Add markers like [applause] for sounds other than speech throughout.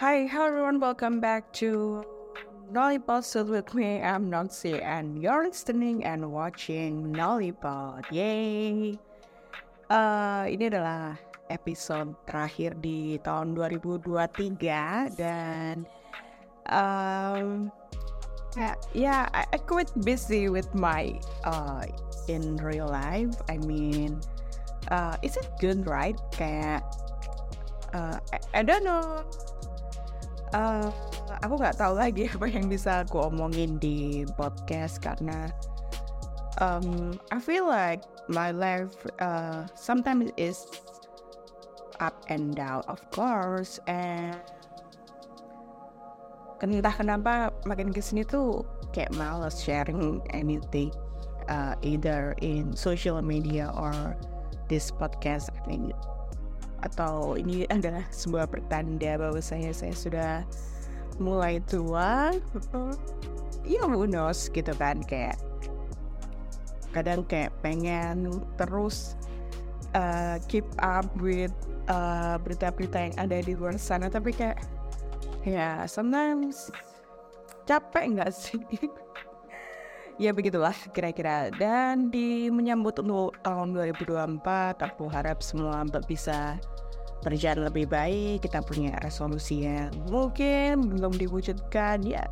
Hi, hello everyone. Welcome back to Nollipod with me. I'm Noxy, and you're listening and watching Nollipod. Yay! Uh, ini adalah episode terakhir di tahun 2023 dan um, yeah, yeah I, I quite busy with my uh, in real life. I mean, uh, is it good, right? Kayak uh, I, I don't know uh, aku nggak tahu lagi [laughs] apa yang bisa aku omongin di podcast karena um, I feel like my life uh, sometimes is up and down of course and entah kenapa makin ke sini tuh kayak males sharing anything uh, either in social media or this podcast I think atau ini adalah sebuah pertanda bahwa saya saya sudah mulai tua ya who knows gitu kan kayak kadang kayak pengen terus uh, keep up with uh, berita-berita yang ada di luar sana tapi kayak ya sometimes capek nggak sih [laughs] ya begitulah kira-kira. Dan di menyambut untuk tahun 2024 aku harap semua bisa berjalan lebih baik. Kita punya resolusi yang mungkin belum diwujudkan ya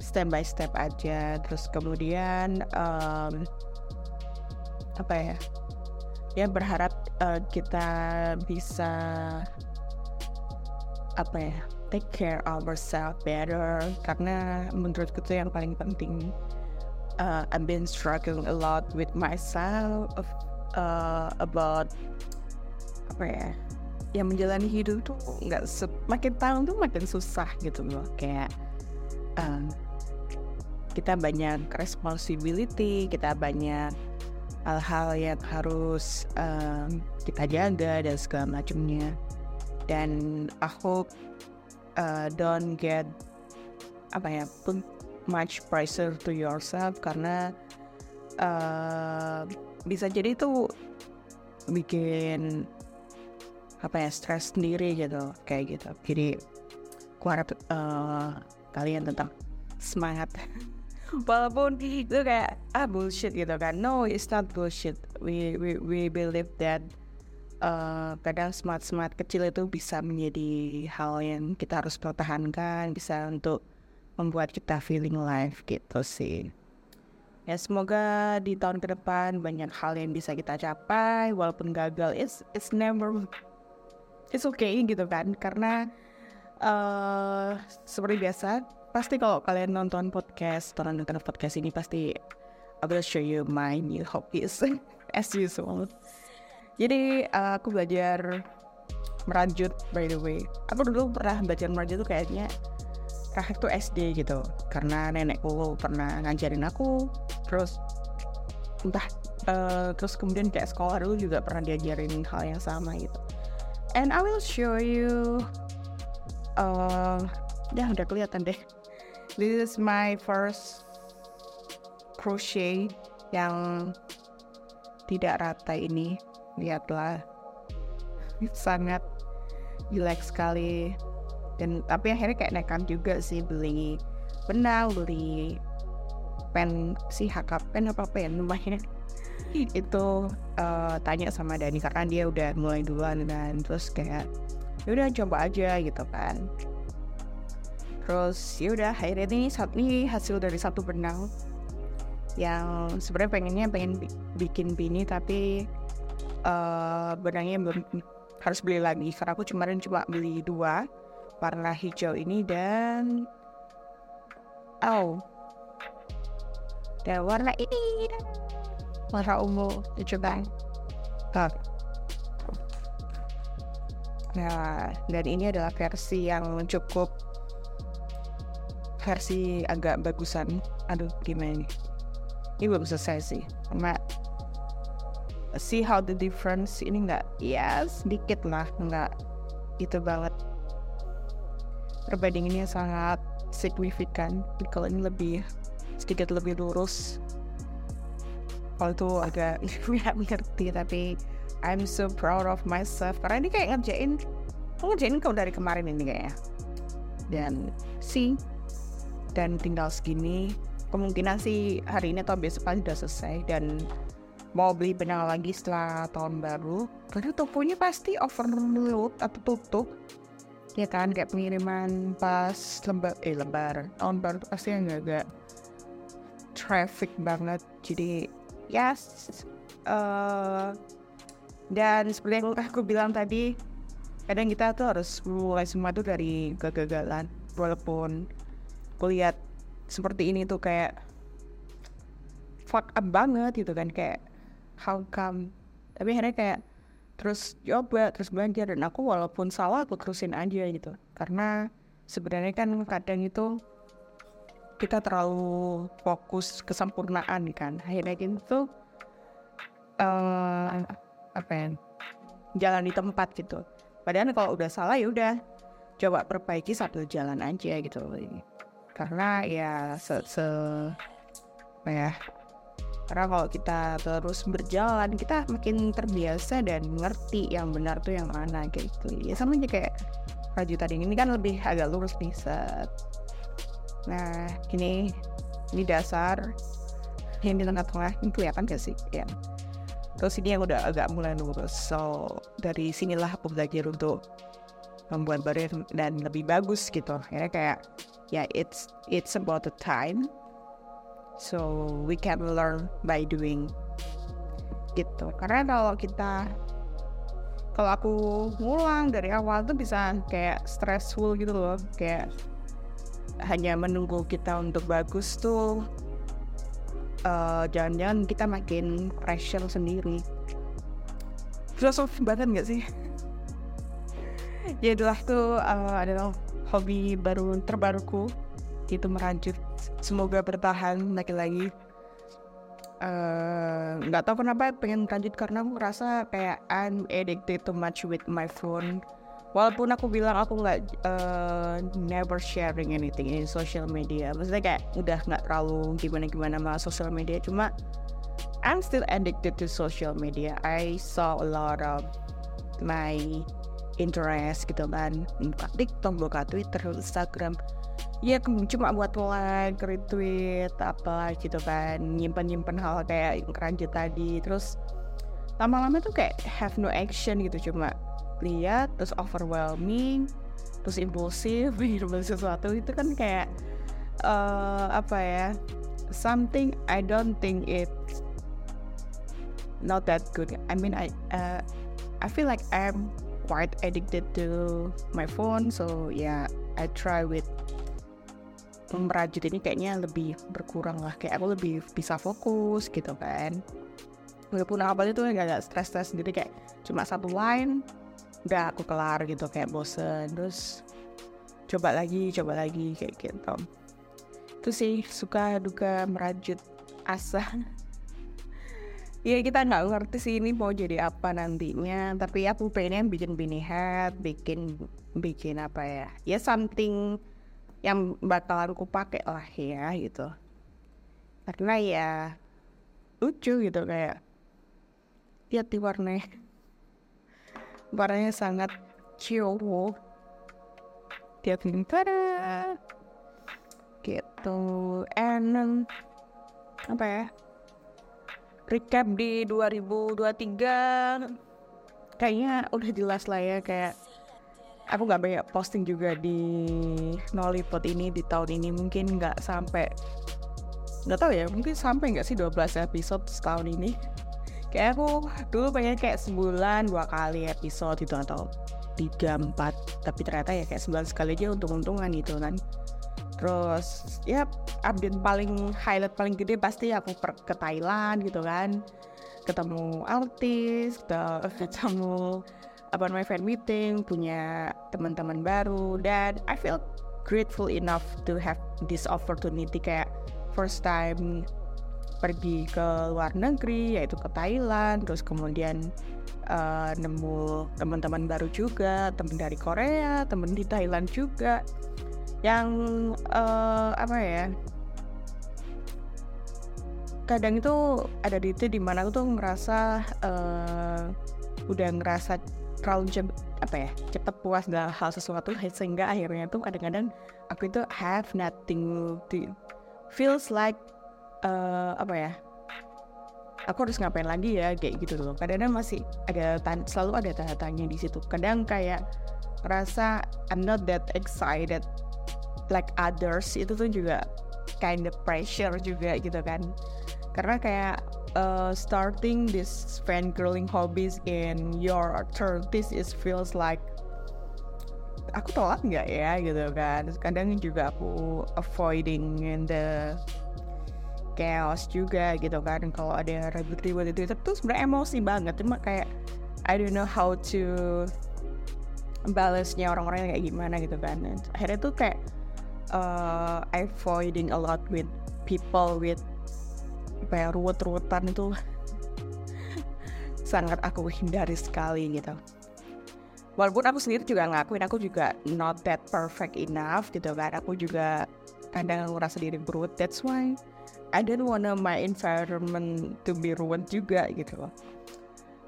step by step aja. Terus kemudian um, apa ya ya berharap uh, kita bisa apa ya take care of ourselves better. Karena menurutku itu yang paling penting uh, I've been struggling a lot with myself uh, about apa ya yang menjalani hidup tuh nggak semakin tahun tuh makin susah gitu loh. Kayak um, kita banyak responsibility kita banyak hal-hal yang harus um, kita jaga dan segala macamnya. Dan aku uh, don't get apa ya much pressure to yourself karena uh, bisa jadi itu bikin apa ya stres sendiri gitu kayak gitu. Jadi aku harap uh, kalian tetap semangat. [laughs] Walaupun itu kayak ah bullshit gitu kan. No it's not bullshit. We we we believe that uh, kadang smart smart kecil itu bisa menjadi hal yang kita harus pertahankan bisa untuk membuat kita feeling life gitu sih. Ya semoga di tahun ke depan banyak hal yang bisa kita capai walaupun gagal it's it's never it's okay gitu kan? Karena uh, seperti biasa pasti kalau kalian nonton podcast atau nonton podcast ini pasti I will show you my new hobbies [laughs] as usual. Jadi uh, aku belajar merajut by the way. Aku dulu pernah belajar merajut tuh kayaknya kakek tuh SD gitu. Karena nenekku pernah ngajarin aku terus entah uh, terus kemudian kayak sekolah dulu juga pernah diajarin hal yang sama gitu. And I will show you uh, ya udah kelihatan deh. This is my first crochet yang tidak rata ini. Lihatlah. [laughs] Sangat jelek sekali dan tapi akhirnya kayak nekat juga sih beli benang beli pen si HK pen apa pen lumayan. [laughs] Itu uh, tanya sama Dani karena dia udah mulai duluan dan terus kayak ya udah coba aja gitu kan. Terus ya udah akhirnya ini saat ini hasil dari satu benang yang sebenarnya pengennya pengen bikin bini tapi uh, benangnya belum harus beli lagi. Karena aku kemarin cuma beli dua warna hijau ini dan oh dan warna ini warna ungu dicoba Tuh. Nah, dan ini adalah versi yang cukup versi agak bagusan. Aduh, gimana nih? Ini belum selesai sih. Cuma see how the difference ini enggak ya sedikit lah enggak itu banget perbandingannya sangat signifikan. Kalau ini lebih sedikit lebih lurus. Kalau itu agak [laughs] nggak ngerti tapi I'm so proud of myself. Karena ini kayak ngerjain ngerjain kau dari kemarin ini kayaknya. Dan see dan tinggal segini kemungkinan sih hari ini atau besok pasti udah selesai. Dan mau beli benang lagi setelah tahun baru. Karena tokonya pasti overload atau tutup ya kan kayak pengiriman pas lembar eh lembar tahun baru tuh pasti agak-agak traffic banget. Jadi yes uh, dan seperti yang aku bilang tadi kadang kita tuh harus mulai semua tuh dari kegagalan. Walaupun kulihat seperti ini tuh kayak fuck up banget gitu kan kayak how come. Tapi akhirnya kayak terus coba terus belajar. Dan aku walaupun salah aku terusin aja gitu. Karena sebenarnya kan kadang itu kita terlalu fokus kesempurnaan kan. Akhirnya gitu uh, apa ya jalan di tempat gitu. Padahal kalau udah salah ya udah coba perbaiki satu jalan aja gitu. Karena ya se, se ya karena kalau kita terus berjalan kita makin terbiasa dan ngerti yang benar tuh yang mana kayak gitu. Ya sama aja kayak rajutan ini kan lebih agak lurus nih set. Nah ini ini dasar yang di tengah-tengah ini kelihatan gak sih ya? Terus ini yang udah agak mulai lurus. So dari sinilah aku belajar untuk membuat baru dan lebih bagus gitu. Ya kayak ya yeah, it's it's about the time so we can learn by doing gitu. Karena kalau kita kalau aku ngulang dari awal tuh bisa kayak stressful gitu loh. Kayak hanya menunggu kita untuk bagus tuh uh, jangan-jangan kita makin pressure sendiri. Filosofi banget nggak sih? [laughs] Ya itulah tuh uh, adalah hobi baru terbaruku itu merajut semoga bertahan lagi-lagi nggak uh, tahu kenapa pengen lanjut karena aku ngerasa kayak I'm addicted too much with my phone. Walaupun aku bilang aku nggak uh, never sharing anything in social media. Maksudnya kayak udah nggak terlalu gimana gimana sama social media cuma I'm still addicted to social media. I saw a lot of my interest gitu kan. Buka TikTok buka Twitter Instagram ya cuma buat like retweet apa gitu kan nyimpen nyimpen hal kayak keranjut tadi. Terus lama-lama tuh kayak have no action gitu cuma lihat terus overwhelming terus impulsif [laughs] beli sesuatu. Itu kan kayak uh, apa ya something I don't think it not that good. I mean I uh, I feel like I'm quite addicted to my phone so yeah I try with merajut ini kayaknya lebih berkurang lah. Kayak aku lebih bisa fokus gitu kan. Walaupun awalnya tuh agak stres-stres sendiri kayak cuma satu line udah aku kelar gitu kayak bosen. Terus coba lagi coba lagi kayak gitu. Itu sih suka duka merajut asa. [laughs] Ya kita nggak ngerti sih ini mau jadi apa nantinya. Tapi aku pengen bikin bini hat bikin bikin apa ya? Ya something yang bakalan ku pakai lah ya gitu. Karena ya lucu gitu kayak lihat di warnanya. [laughs] Warnanya sangat ciowo dia tada! Gitu. And apa ya recap di 2023 kayaknya udah jelas lah ya kayak aku nggak banyak posting juga di Nollypot ini di tahun ini. Mungkin nggak sampai nggak tahu ya mungkin sampai nggak sih 12 episode setahun ini. Kayak aku dulu pengen kayak sebulan dua kali episode itu atau tiga empat. Tapi ternyata ya kayak sebulan sekali aja untung-untungan gitu kan. Terus ya update paling highlight paling gede pasti aku per, ke Thailand gitu kan. Ketemu artis [laughs] ketemu apa namanya fan meeting punya teman-teman baru dan I feel grateful enough to have this opportunity kayak first time pergi ke luar negeri yaitu ke Thailand terus kemudian uh, nemu teman-teman baru juga teman dari Korea teman di Thailand juga yang uh, apa ya kadang itu ada di itu di mana aku tuh ngerasa uh, udah ngerasa terlalu cepet apa ya cepet puas dengan hal sesuatu [laughs] sehingga akhirnya tuh kadang-kadang aku itu have nothing to feels like uh, apa ya aku harus ngapain lagi ya kayak gitu loh. Kadang-kadang masih ada selalu ada tanda tanya di situ. Kadang kayak rasa I'm not that excited like others itu tuh juga kind of pressure juga gitu kan. Karena kayak uh, starting this fangirling hobbies in your 30s is feels like aku tolak nggak ya gitu kan. Kadang juga aku avoiding in the chaos juga gitu kan. Kalau ada ribut-ribut itu itu sebenarnya emosi banget. Cuma kayak I don't know how to balance-nya orang-orang kayak gimana gitu kan. Akhirnya tuh kayak uh, avoiding a lot with people with kayak ruwet-ruwetan itu sangat aku hindari sekali gitu. Walaupun aku sendiri juga ngakuin aku juga not that perfect enough gitu kan. Aku juga kadang ngerasa diri ruwet that's why I don't wanna my environment to be ruined juga gitu. Loh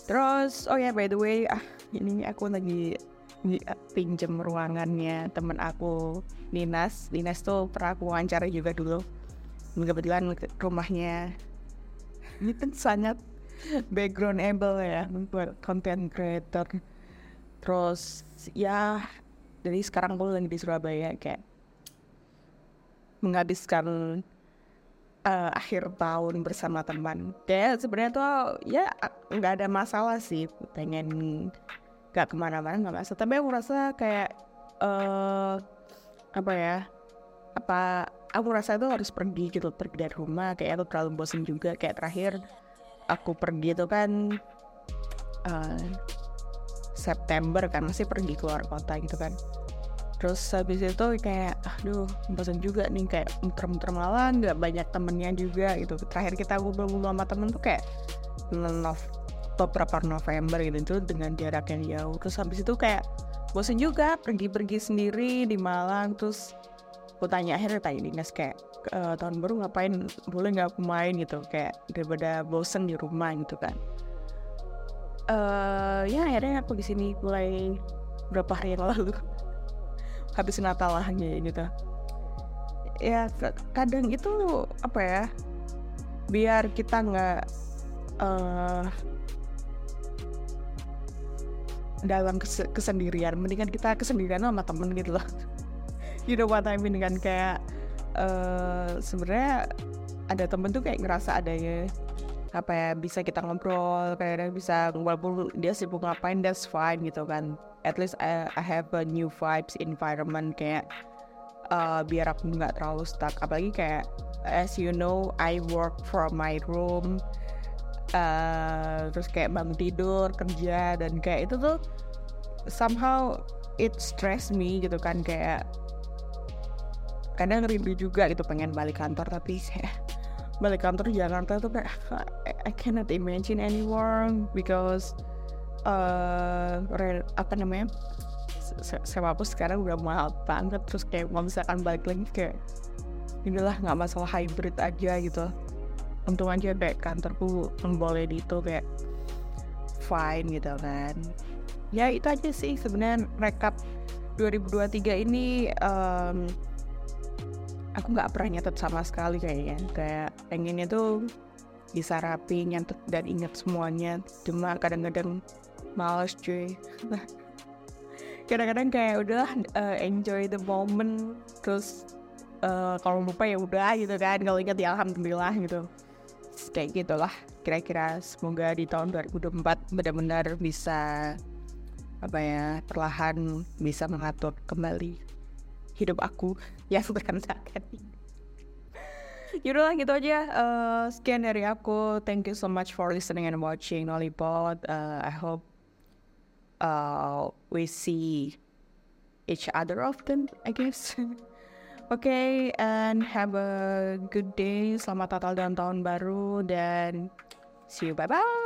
terus oh ya yeah, by the way ah ini aku lagi pinjem ruangannya temen aku Ninas. Ninas tuh pernah aku wawancara juga dulu kebetulan rumahnya. Ini kan sangat backgroundable ya buat content creator. Terus ya dari sekarang aku lagi di Surabaya kayak menghabiskan uh, akhir tahun bersama teman. Kayak sebenarnya tuh ya nggak ada masalah sih pengen gak ke mana-mana nggak masalah. Tapi aku rasa kayak uh, apa ya apa aku rasa itu harus pergi gitu pergi dari rumah kayak aku terlalu bosan juga. Kayak terakhir aku pergi itu kan uh, September kan masih pergi keluar kota gitu kan. Terus habis itu kayak aduh bosan juga nih kayak muter-muter malah nggak banyak temennya juga gitu. Terakhir kita ngobrol-ngobrol sama temen tuh kayak beberapa November gitu itu dengan jarak yang jauh. Terus habis itu kayak bosan juga pergi-pergi sendiri di Malang terus aku tanya akhirnya tanya dinas kayak e, tahun baru ngapain? Boleh nggak aku main? Gitu kayak daripada bosan di rumah gitu kan. Uh, ya akhirnya aku di sini mulai berapa hari yang lalu. [laughs] Habis Natal lah gitu. Ya kadang itu apa ya biar kita nggak uh, dalam kes kesendirian. Mendingan kita kesendirian sama temen gitu loh [laughs] you know what I mean kan? Kayak uh, sebenarnya ada temen tuh kayak ngerasa adanya apa ya bisa kita ngobrol kayak bisa walaupun dia sibuk ngapain that's fine gitu kan. At least I, I have a new vibes environment kayak uh, biar aku nggak terlalu stuck. Apalagi kayak as you know I work from my room uh, terus kayak bangun tidur kerja dan kayak itu tuh somehow it stress me gitu kan. Kayak kadang rindu juga gitu pengen balik kantor tapi [laughs] balik kantor di Jakarta tuh kayak I cannot imagine anymore because uh, apa namanya sewa aku sekarang udah mahal banget terus kayak mau misalkan balik lagi kayak inilah nggak masalah hybrid aja gitu. Untung aja kayak kantorku boleh di itu kayak fine gitu kan. Ya itu aja sih sebenarnya rekap 2023 ini um, aku nggak pernah nyatet sama sekali kayaknya. Kayak pengennya tuh bisa rapi nyatet dan ingat semuanya. Cuma kadang-kadang males cuy. Kadang-kadang kayak udah uh, enjoy the moment. Terus uh, kalau lupa ya udah gitu kan. Kalau ingat ya alhamdulillah gitu. Kayak gitulah. Kira-kira semoga di tahun 2024 benar-benar bisa apa ya perlahan bisa mengatur kembali hidup aku [laughs] yang berantakan [laughs] Yaudah lah gitu aja uh, Sekian dari aku Thank you so much for listening and watching Lollipop uh, I hope uh, we see each other often I guess [laughs] okay, and have a good day. Selamat Natal dan Tahun Baru dan see you. Bye bye.